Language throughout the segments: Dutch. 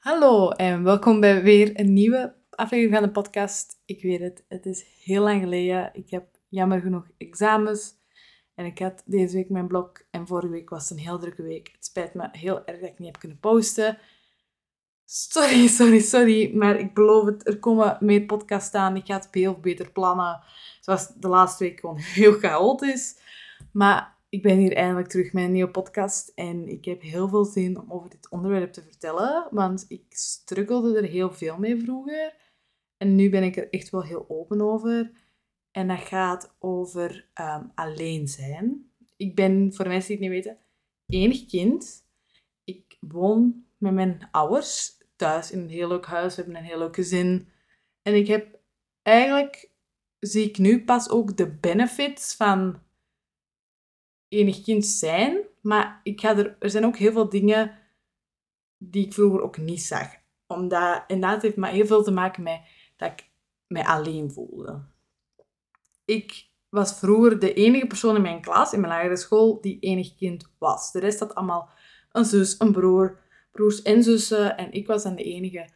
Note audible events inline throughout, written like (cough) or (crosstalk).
Hallo en welkom bij weer een nieuwe aflevering van de podcast. Ik weet het, het is heel lang geleden. Ik heb jammer genoeg examens en ik had deze week mijn blog en vorige week was het een heel drukke week. Het spijt me heel erg dat ik niet heb kunnen posten. Sorry, (laughs) sorry, sorry, maar ik beloof het, er komen meer podcasts aan. Ik ga het veel beter plannen. Zoals de laatste week gewoon (laughs) heel chaotisch. Maar ik ben hier eindelijk terug met een nieuwe podcast en ik heb heel veel zin om over dit onderwerp te vertellen, want ik struggelde er heel veel mee vroeger en nu ben ik er echt wel heel open over. En dat gaat over ehm, alleen zijn. Ik ben, voor mensen die het niet weten, enig kind. Ik woon met mijn ouders thuis in een heel leuk huis. We hebben een heel leuk gezin. En ik heb eigenlijk, zie ik nu pas ook de benefits van enig kind zijn. Maar ik ga er, er zijn ook heel veel dingen die ik vroeger ook niet zag. Omdat, en dat heeft maar heel veel te maken met dat ik mij alleen voelde. Ik was vroeger de enige persoon in mijn klas, in mijn lagere school, die enig kind was. De rest had allemaal een zus, een broer, broers en zussen. En ik was dan de enige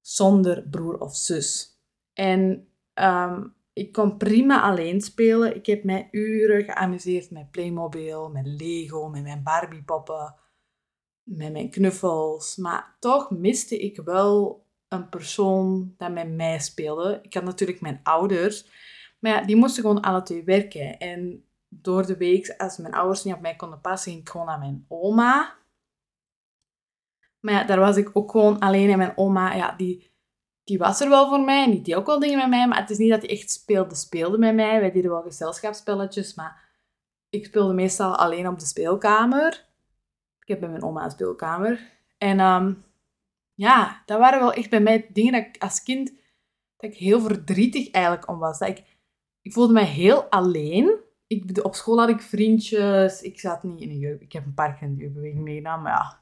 zonder broer of zus. En ehm, ik kon prima alleen spelen. Ik heb mij uren geamuseerd met Playmobil, met Lego, met mijn Barbiepoppen, met mijn knuffels. Maar toch miste ik wel een persoon dat met mij speelde. Ik had natuurlijk mijn ouders, maar ja, die moesten gewoon alle twee werken. En door de week, als mijn ouders niet op mij konden passen, ging ik gewoon naar mijn oma. Maar ja, daar was ik ook gewoon alleen. En mijn oma, ja, die die was er wel voor mij en die deed ook wel dingen met mij, maar het is niet dat hij echt speelde, speelde met mij. Wij deden wel gezelschapsspelletjes, maar ik speelde meestal alleen op de speelkamer. Ik heb bij mijn oma een speelkamer. En um, ja, dat waren wel echt bij mij dingen dat ik als kind dat ik heel verdrietig eigenlijk om was. Dat ik, ik voelde mij heel alleen. Ik, op school had ik vriendjes. Ik zat niet in een jeugd... Ik heb een paar keer in de jeugdbeweging meegedaan, maar ja,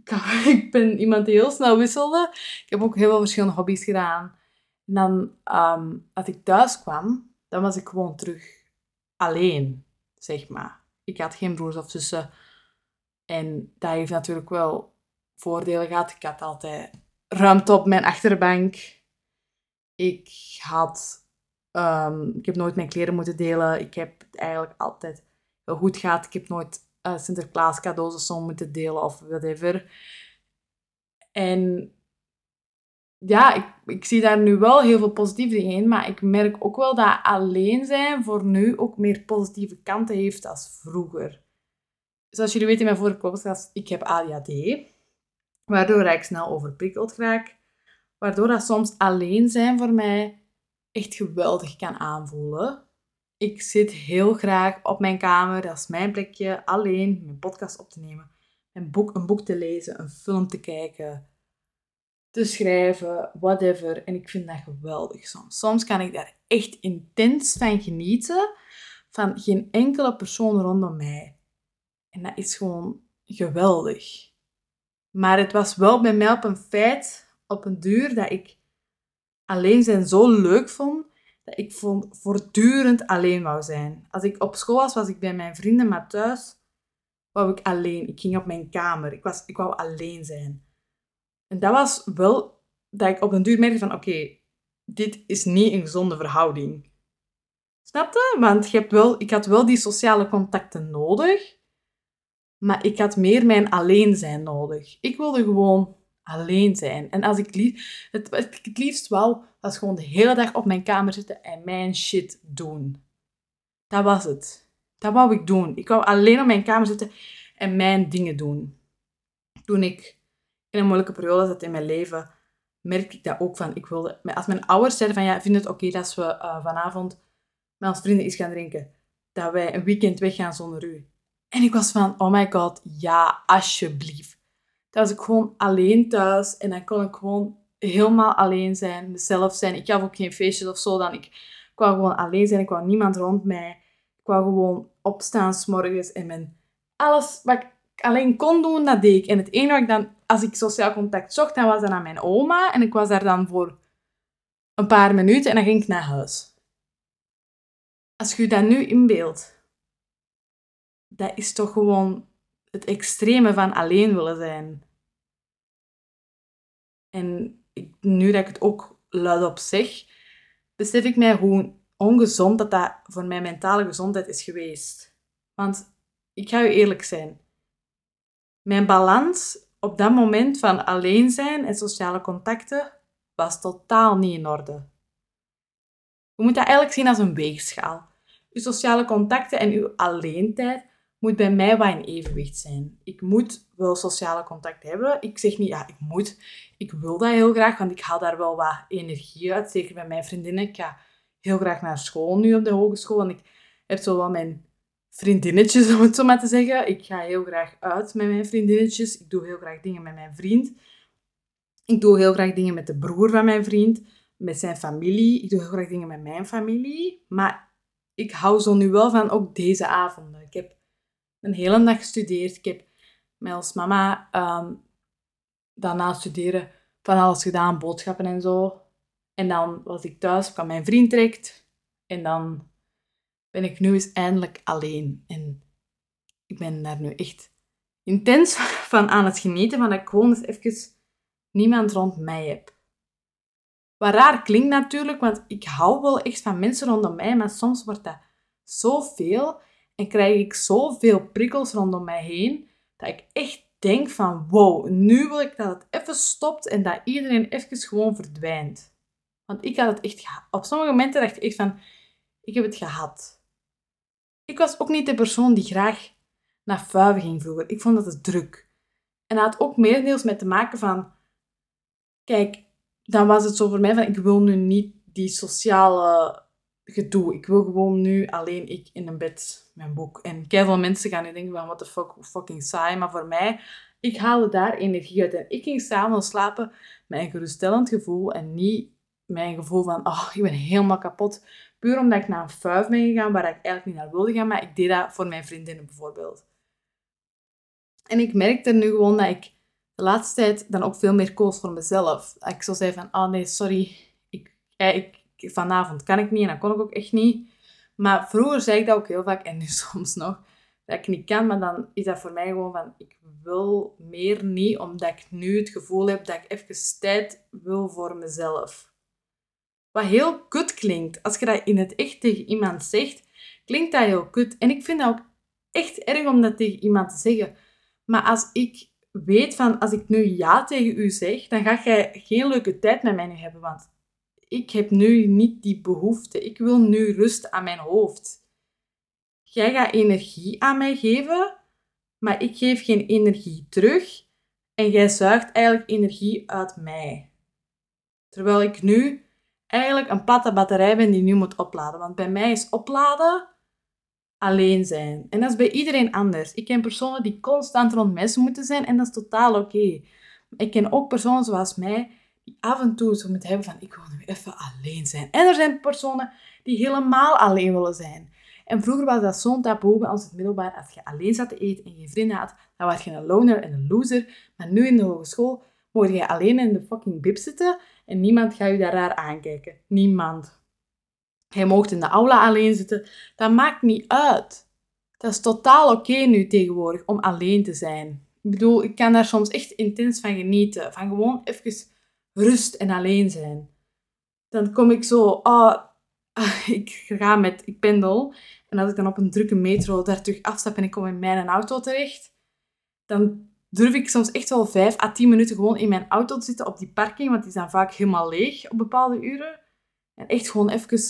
(laughs) ik ben iemand die heel snel wisselde. Ik heb ook heel veel verschillende hobby's gedaan. En dan, ehm, als ik thuis kwam, dan was ik gewoon terug alleen, zeg maar. Ik had geen broers of zussen. En dat heeft natuurlijk wel voordelen gehad. Ik had altijd ruimte op mijn achterbank. Ik had... Um, ik heb nooit mijn kleren moeten delen. Ik heb het eigenlijk altijd heel goed gehad. Ik heb nooit uh, Sinterklaas cadeaus of zo moeten delen of whatever. En ja, ik, ik zie daar nu wel heel veel positieve in, maar ik merk ook wel dat alleen zijn voor nu ook meer positieve kanten heeft als vroeger. Zoals jullie weten in mijn vorige podcast, ik heb ADHD, waardoor ik snel overprikkeld raak, waardoor dat soms alleen zijn voor mij echt geweldig kan aanvoelen ik zit heel graag op mijn kamer, dat is mijn plekje, alleen mijn podcast op te nemen, een boek, een boek te lezen, een film te kijken, te schrijven, whatever. En ik vind dat geweldig soms. Soms kan ik daar echt intens van genieten, van geen enkele persoon rondom mij. En dat is gewoon geweldig. Maar het was wel bij mij op een feit, op een duur, dat ik alleen zijn zo leuk vond dat ik voortdurend alleen wou zijn. Als ik op school was, was ik bij mijn vrienden, maar thuis wou ik alleen. Ik ging op mijn kamer. Ik, was, ik wou alleen zijn. En dat was wel dat ik op een duur merkte van, oké, dit is niet een gezonde verhouding. Snap je? Want je hebt wel, ik had wel die sociale contacten nodig, maar ik had meer mijn alleen zijn nodig. Ik wilde gewoon alleen zijn. En als ik lief, het, het liefst wel was gewoon de hele dag op mijn kamer zitten en mijn shit doen. Dat was het. Dat wou ik doen. Ik wou alleen op mijn kamer zitten en mijn dingen doen. Toen ik in een moeilijke periode zat in mijn leven, merkte ik dat ook van. Ik wilde, als mijn ouders zeiden van ja, vind het oké dat we uh, vanavond met ons vrienden iets gaan drinken, dat wij een weekend weggaan zonder u. En ik was van, oh my god, ja, alsjeblieft. Dat was ik gewoon alleen thuis en dan kon ik gewoon helemaal alleen zijn, mezelf zijn. Ik gaf ook geen feestjes of zo dan. Ik, wou gewoon alleen zijn, ik wou niemand rond mij. Ik wou gewoon opstaan s'morgens en mijn, alles wat ik alleen kon doen, dat deed ik. En het enige wat ik dan, als ik sociaal contact zocht, dan was dat naar mijn oma. En ik was daar dan voor een paar minuten en dan ging ik naar huis. Als je dat nu inbeeldt, dat is toch gewoon het extreme van alleen willen zijn. En nu dat ik het ook luidop zeg, besef ik mij hoe ongezond dat dat voor mijn mentale gezondheid is geweest. Want ik ga u eerlijk zijn. Mijn balans op dat moment van alleen zijn en sociale contacten was totaal niet in orde. Je moet dat eigenlijk zien als een weegschaal. Uw sociale contacten en uw alleentijd moet bij mij wat in evenwicht zijn. Ik moet wel sociale contact hebben. Ik zeg niet, ja, ik moet. Ik wil dat heel graag, want ik haal daar wel wat energie uit. Zeker bij mijn vriendinnen. Ik ga heel graag naar school nu op de hogeschool. En ik heb zo wel mijn vriendinnetjes, (laughs) om het zo maar te zeggen. Ik ga heel graag uit met mijn vriendinnetjes. Ik doe heel graag dingen met mijn vriend. Ik doe heel graag dingen met de broer van mijn vriend, met zijn familie. Ik doe heel graag dingen met mijn familie. Maar ik hou zo nu wel van ook deze avonden. Ik heb een hele dag gestudeerd. Ik heb mij als mama um, daarna studeren van alles gedaan, boodschappen en zo. En dan was ik thuis, kwam mijn vriend direct. En dan ben ik nu eens eindelijk alleen. En ik ben daar nu echt intens (laughs) van aan het genieten, van dat ik gewoon eens even niemand rond mij heb. Wat raar klinkt natuurlijk, want ik hou wel echt van mensen rondom mij, maar soms wordt dat zoveel en krijg ik zoveel prikkels rondom mij heen, dat ik echt denk van wow, nu wil ik dat het even stopt en dat iedereen even gewoon verdwijnt. Want ik had het echt gehad. Op sommige momenten dacht ik echt van, ik heb het gehad. Ik was ook niet de persoon die graag naar vuiven ging vroeger. Ik vond dat het druk. En dat had ook merendeels met te maken van, kijk, dan was het zo voor mij van, ik wil nu niet die sociale gedoe. Ik wil gewoon nu alleen ik in een bed mijn boek. En veel mensen gaan nu denken van, what the fuck, fucking saai. Maar voor mij, ik haalde daar energie uit. En ik ging s'avonds slapen met een geruststellend gevoel en niet mijn gevoel van, oh, ik ben helemaal kapot. Puur omdat ik naar een vuif ben gegaan waar ik eigenlijk niet naar wilde gaan, maar ik deed dat voor mijn vriendinnen bijvoorbeeld. En ik merkte nu gewoon dat ik de laatste tijd dan ook veel meer koos voor mezelf. Ik zo zei van, oh nee, sorry, ik, ik, vanavond kan ik niet en dat kon ik ook echt niet. Maar vroeger zei ik dat ook heel vaak, en nu (laughs) soms nog, dat ik niet kan, maar dan is dat voor mij gewoon van, ik wil meer niet, omdat ik nu het gevoel heb dat ik even tijd wil voor mezelf. Wat heel kut klinkt. Als je dat in het echt tegen iemand zegt, klinkt dat heel kut. En ik vind dat ook echt erg om dat tegen iemand te zeggen. Maar als ik weet van, als ik nu ja tegen u zeg, dan ga jij geen leuke tijd met mij nu hebben. Want ik heb nu niet die behoefte. Ik wil nu rust aan mijn hoofd. Jij gaat energie aan mij geven, maar ik geef geen energie terug. En jij zuigt eigenlijk energie uit mij. Terwijl ik nu eigenlijk een platte batterij ben die nu moet opladen. Want bij mij is opladen alleen zijn. En dat is bij iedereen anders. Ik ken personen die constant rond mensen moeten zijn en dat is totaal oké. Ik ken ook personen zoals mij af en toe zo moeten hebben van ik wil nu even alleen zijn. En er zijn personen die helemaal alleen willen zijn. En vroeger was dat zo'n taboe bij ons het middelbaar. Als je alleen zat te eten en geen vrienden had, dan was je een loner en een loser. Maar nu in de hogeschool mocht je alleen in de fucking bib zitten en niemand gaat je daar raar aankijken. Niemand. Hij mocht in de aula alleen zitten. Dat maakt niet uit. Dat is totaal oké nu tegenwoordig om alleen te zijn. Ik bedoel, ik kan daar soms echt intens van genieten. Van gewoon even rust en alleen zijn. Dan kom ik zo, oh, ik ga met, ik pendel. En als ik dan op een drukke metro daar terug afstap en ik kom in mijn auto terecht, dan durf ik soms echt wel vijf à tien minuten gewoon in mijn auto te zitten op die parking, want die zijn vaak helemaal leeg op bepaalde uren. En echt gewoon even...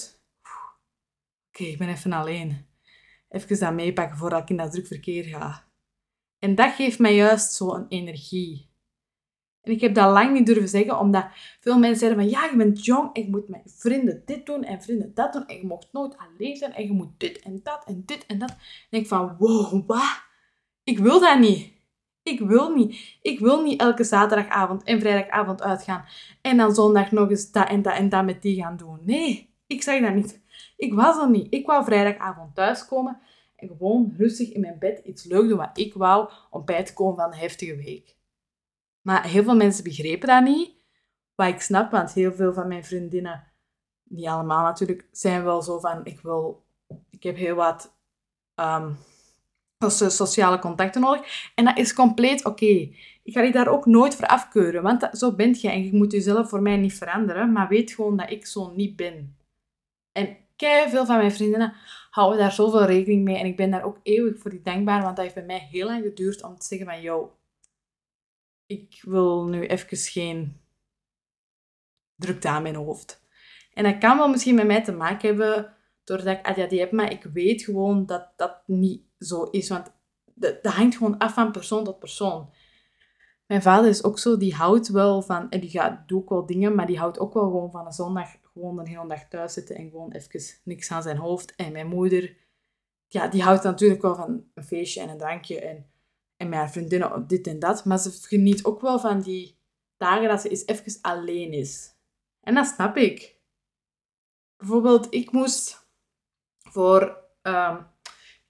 Oké, ik ben even alleen. Even dat meepakken voordat ik in dat druk verkeer ga. En dat geeft mij juist zo'n energie. En ik heb dat lang niet durven zeggen, omdat veel mensen zeiden van ja, je bent jong en moet met vrienden dit doen en vrienden dat doen en je mocht nooit alleen zijn en je moet dit en dat en dit en dat. En ik van wow, wat? Ik wil dat niet. Ik wil niet. Ik wil niet elke zaterdagavond en vrijdagavond uitgaan en dan zondag nog eens dat en dat en dat met die gaan doen. Nee, ik zeg dat niet. Ik was er niet. Ik wou vrijdagavond thuiskomen en gewoon rustig in mijn bed iets leuk doen wat ik wou om bij te komen van een heftige week. Maar heel veel mensen begrepen dat niet. Wat ik snap, want heel veel van mijn vriendinnen, niet allemaal natuurlijk, zijn wel zo van, ik wil, ik heb heel wat um, sociale contacten nodig. En dat is compleet oké. ik ga je daar ook nooit voor afkeuren, want zo bent je en je moet jezelf voor mij niet veranderen, maar weet gewoon dat ik zo niet ben. En veel van mijn vriendinnen houden daar zoveel rekening mee en ik ben daar ook eeuwig voor die dankbaar, want dat heeft bij mij heel lang geduurd om te zeggen van, yo, ik wil nu even geen drukte aan mijn hoofd. En dat kan wel misschien met mij te maken hebben doordat ik ADHD heb, maar ik weet gewoon dat dat niet zo is, want dat, dat hangt gewoon af van persoon tot persoon. Mijn vader is ook zo, die houdt wel van, en die gaat, doet ook wel dingen, maar die houdt ook wel gewoon van een zondag gewoon een hele dag thuis zitten en gewoon even niks aan zijn hoofd. En mijn moeder, ja, die houdt natuurlijk wel van een feestje en een drankje en, en haar vriendinnen dit en dat. Maar ze geniet ook wel van die dagen dat ze eens even alleen is. En dat snap ik. Bijvoorbeeld, ik moest voor um,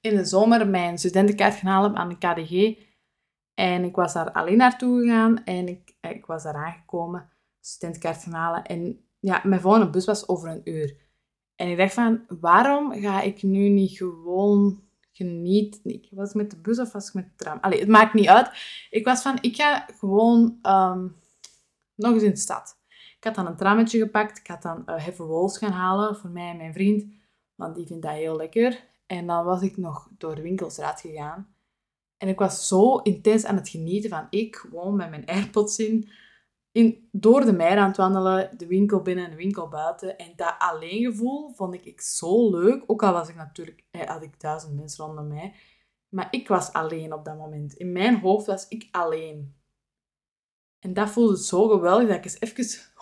in de zomer mijn studentenkaart gaan halen aan de KDG. En ik was daar alleen naartoe gegaan en ik, ik was daar aangekomen, studentenkaart gaan halen. En ja, mijn volgende bus was over een uur. En ik dacht van, waarom ga ik nu niet gewoon genieten? Ik was met de bus of was ik met de tram? Allee, het maakt niet uit. Ik was van, ik ga gewoon ehm, nog eens in de stad. Ik had dan een trammetje gepakt. Ik had dan uh, Heavy Rolls gaan halen voor mij en mijn vriend. Want die vindt dat heel lekker. En dan was ik nog door de winkelstraat gegaan. En ik was zo intens aan het genieten van ik gewoon met mijn (laughs) AirPods in, in door de mei aan het wandelen, de winkel binnen en de winkel buiten. En dat alleengevoel vond ik, ik zo leuk. Ook al was ik natuurlijk, had ik duizend mensen rondom mij. Maar ik was alleen op dat moment. In mijn hoofd was ik alleen. En dat voelde zo geweldig dat ik eens even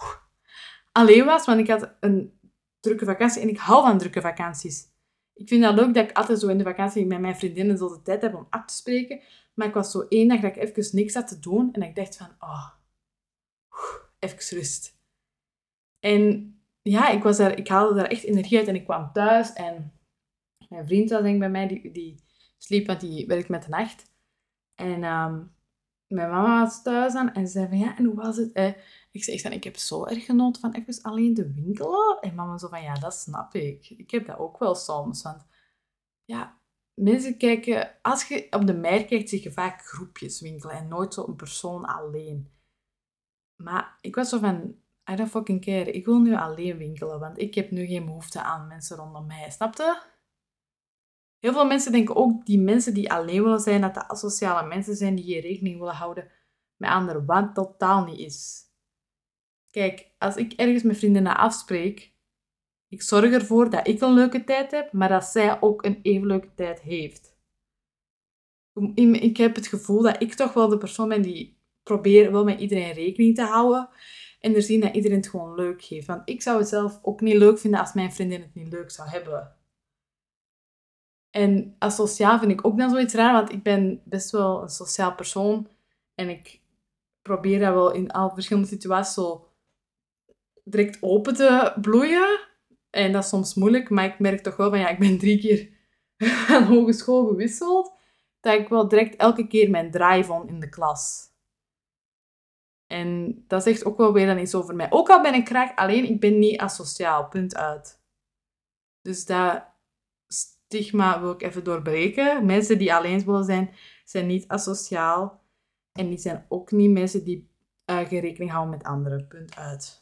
alleen was. Want ik had een drukke vakantie en ik hou van drukke vakanties. Ik vind dat leuk dat ik altijd zo in de vakantie met mijn vriendinnen zo de tijd heb om af te spreken. Maar ik was zo één dag dat ik even niks had te doen. En ik dacht van, oh, even rust. En ja, ik, was daar, ik haalde daar echt energie uit en ik kwam thuis. En mijn vriend was denk ik bij mij, die, die sliep, want die werkt met de nacht. En ehm, mijn mama was thuis aan en ze zei van, ja, en hoe was het? Ik zei van, ik heb zo erg genoten van even alleen te winkelen. En mama zo van, ja, dat snap ik. Ik heb dat ook wel soms. Want ja, mensen kijken, als je op de merk kijkt, zie je vaak groepjes winkelen en nooit zo een persoon alleen. Maar ik was zo van, I don't fucking care. Ik wil nu alleen winkelen, want ik heb nu geen behoefte aan mensen rondom mij. Snapte? Heel veel mensen denken ook, die mensen die alleen willen zijn, dat dat asociale mensen zijn die geen rekening willen houden met anderen, wat totaal niet is. Kijk, als ik ergens met vriendinnen afspreek, ik zorg ervoor dat ik een leuke tijd heb, maar dat zij ook een even leuke tijd heeft. Ik heb het gevoel dat ik toch wel de persoon ben die probeert wel met iedereen rekening te houden en er zien dat iedereen het gewoon leuk heeft. Want ik zou het zelf ook niet leuk vinden als mijn vriendin het niet leuk zou hebben. En als sociaal vind ik ook dan zoiets raar, want ik ben best wel een sociaal persoon en ik probeer dat wel in al verschillende situaties zo direct open te bloeien. En dat is soms moeilijk, maar ik merk toch wel van ja, ik ben drie keer (laughs) aan hogeschool gewisseld. Dat ik wel direct elke keer mijn draai vond in de klas. En dat zegt ook wel weer dan iets over mij. Ook al ben ik graag alleen, ik ben niet asociaal. Punt uit. Dus dat stigma wil ik even doorbreken. Mensen die alleen willen zijn, zijn niet asociaal. En die zijn ook niet mensen die uh, geen rekening houden met anderen. Punt uit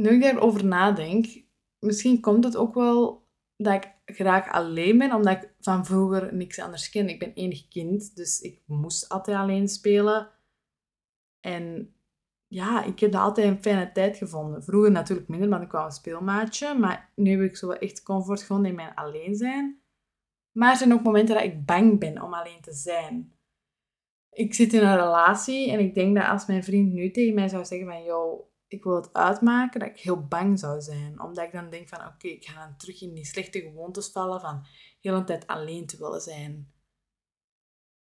nu ik daarover nadenk, misschien komt het ook wel dat ik graag alleen ben, omdat ik van vroeger niks anders ken. Ik ben enig kind, dus ik moest altijd alleen spelen. En ja, ik heb dat altijd een fijne tijd gevonden. Vroeger natuurlijk minder, want ik was een speelmaatje. Maar nu heb ik zo echt comfort gevonden in mijn alleen zijn. Maar er zijn ook momenten dat ik bang ben om alleen te zijn. Ik zit in een relatie en ik denk dat als mijn vriend nu tegen mij zou zeggen van... Yo, ik wil het uitmaken dat ik heel bang zou zijn. Omdat ik dan denk van, oké, ik ga dan terug in die slechte gewoontes vallen van heel een tijd alleen te willen zijn.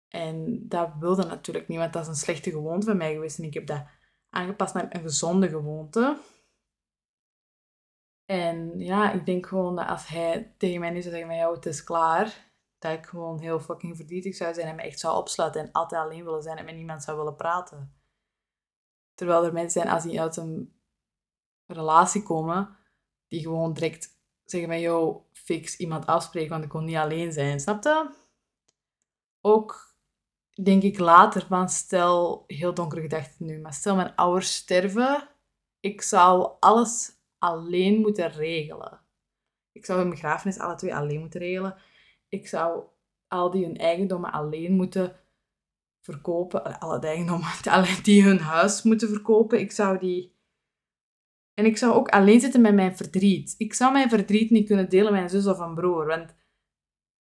En dat wilde natuurlijk niet, want dat is een slechte gewoonte van mij geweest. En ik heb dat aangepast naar een gezonde gewoonte. En ja, ik denk gewoon dat als hij tegen mij nu zou zeggen, jou, het is klaar. Dat ik gewoon heel fucking verdrietig zou zijn en me echt zou opsluiten en altijd alleen willen zijn en met niemand zou willen praten. Terwijl er mensen zijn, als die uit een relatie komen, die gewoon direct zeggen van, yo, fix iemand afspreken, want ik kon niet alleen zijn. Snap je? Ook, denk ik later van, stel, heel donkere gedachten nu, maar stel mijn ouders sterven, ik zou alles alleen moeten regelen. Ik zou hun begrafenis alle twee alleen moeten regelen. Ik zou al die hun eigendommen alleen moeten verkopen. Alle eigendommen die hun huis moeten verkopen. Ik zou die... En ik zou ook alleen zitten met mijn verdriet. Ik zou mijn verdriet niet kunnen delen met een zus of een broer. Want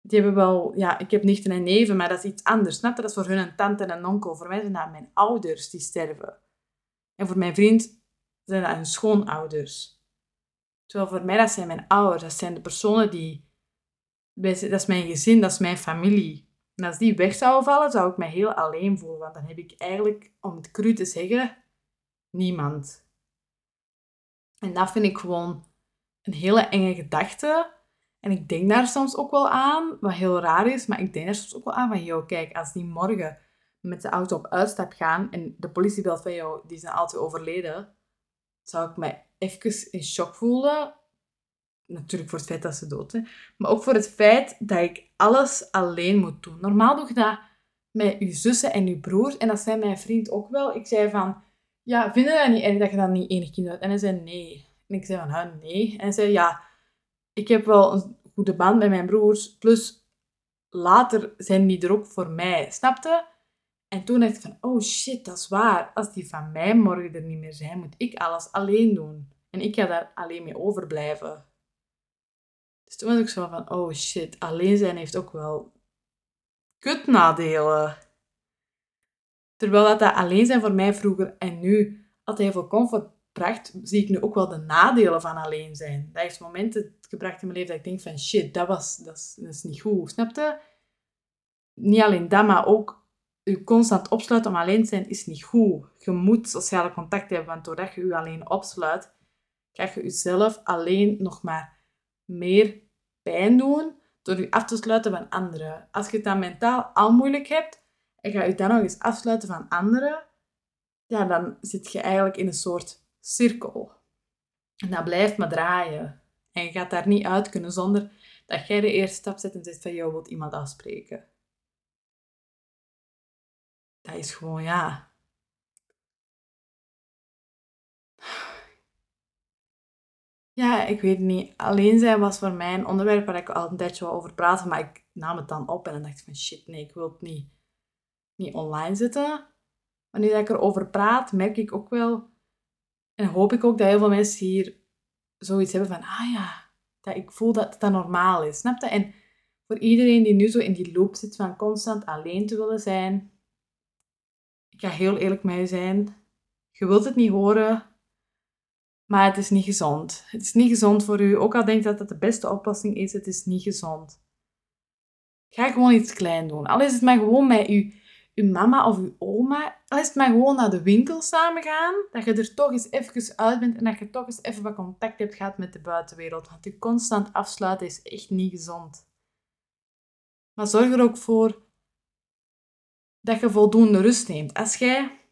die hebben wel... Ja, ik heb nichten en neven, maar dat is iets anders. Snap Dat is voor hun een tante en een onkel. Voor mij zijn dat mijn ouders die sterven. En voor mijn vriend zijn dat hun schoonouders. Terwijl voor mij, dat zijn mijn ouders. Dat zijn de personen die... Dat is mijn gezin, dat is mijn familie. En als die weg zouden vallen, zou ik me heel alleen voelen. Want dan heb ik eigenlijk, om het cru te zeggen, niemand. En dat vind ik gewoon een hele enge gedachte. En ik denk daar soms ook wel aan, wat heel raar is, maar ik denk daar soms ook wel aan van, joh, kijk, als die morgen met de auto op uitstap gaan en de politie belt van, jou, die zijn altijd overleden, zou ik me even in shock voelen. Natuurlijk voor het feit dat ze dood zijn. Maar ook voor het feit dat ik alles alleen moet doen. Normaal doe je dat met je zussen en je broers. En dat zei mijn vriend ook wel. Ik zei van, ja, vind je dat niet erg dat je dan niet enig kind hebt? En hij zei nee. En ik zei van, huh, nee. En hij zei, ja, ik heb wel een goede band met mijn broers. Plus, later zijn die er ook voor mij. Snapte? En toen dacht ik van, oh shit, dat is waar. Als die van mij morgen er niet meer zijn, moet ik alles alleen doen. En ik ga daar alleen mee overblijven. Dus toen was ik zo van, oh shit, alleen zijn heeft ook wel kutnadelen. Terwijl dat, dat alleen zijn voor mij vroeger en nu altijd heel veel comfort bracht, zie ik nu ook wel de nadelen van alleen zijn. Dat heeft momenten gebracht in mijn leven dat ik denk van shit, dat, was, dat, is, niet goed. Snapte? Niet alleen dat, maar ook je constant opsluiten om alleen te zijn is niet goed. Je moet sociale contact hebben, want doordat je je alleen opsluit, krijg je jezelf alleen nog maar meer pijn doen door je af te sluiten van anderen. Als je het dan mentaal al moeilijk hebt en ga je dan nog eens afsluiten van anderen, ja, dan zit je eigenlijk in een soort cirkel. En dat blijft maar draaien. En je gaat daar niet uit kunnen zonder dat jij de eerste stap zet en zegt van, jou wilt iemand afspreken. Dat is gewoon, ja. Ja, ik weet niet. Alleen zijn was voor mij een onderwerp waar ik al een tijdje over praatte, maar ik nam het dan op en dan dacht ik van shit, nee, ik wil het niet, niet online zetten. Maar nu dat ik erover praat, merk ik ook wel en hoop ik ook dat heel veel mensen hier zoiets hebben van, ah ja, dat ik voel dat dat normaal is. Snap je? En voor iedereen die nu zo in die loop zit van constant alleen te willen zijn, ik ga heel eerlijk met je zijn. Je wilt het niet horen, maar het is niet gezond. Het is niet gezond voor u. Ook al denkt dat het de beste oplossing is, het is niet gezond. Ga gewoon iets klein doen. Al is het maar gewoon met uw, uw mama of uw oma. Al is het maar gewoon naar de winkel samen gaan. Dat je er toch eens even uit bent en dat je toch eens even wat contact hebt gehad met de buitenwereld. Want je constant afsluiten is echt niet gezond. Maar zorg er ook voor dat je voldoende rust neemt. Als jij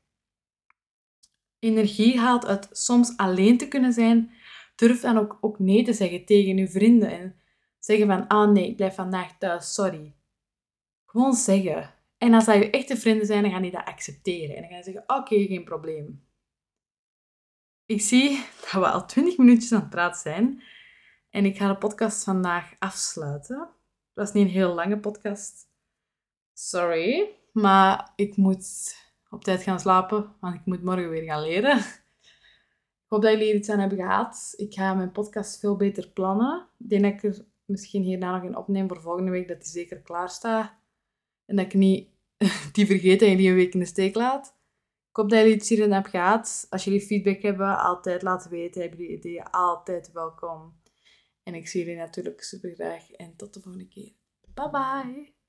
energie haalt uit soms alleen te kunnen zijn, durf dan ook, ook nee te zeggen tegen je vrienden en zeggen van, ah nee, ik blijf vandaag thuis, sorry. Gewoon zeggen. En als dat je echte vrienden zijn, dan gaan die dat accepteren. En dan gaan ze zeggen, oké, geen probleem. Ik zie dat we al 20 minuutjes aan het praten zijn. En ik ga de podcast vandaag afsluiten. Het was niet een heel lange podcast. Sorry. Maar ik moet op tijd gaan slapen, want ik moet morgen weer gaan leren. Ik hoop dat jullie iets aan hebben gehad. Ik ga mijn podcast veel beter plannen. Ik denk ik er misschien hierna nog een opneem voor volgende week, dat die zeker klaar staat. En dat ik niet (laughs) die vergeet en jullie een week in de steek laat. Ik hoop dat jullie iets hierin hebben gehad. Als jullie feedback hebben, altijd laten weten. Hebben jullie ideeën, altijd welkom. En ik zie jullie natuurlijk super graag. En tot de volgende keer. Bye bye!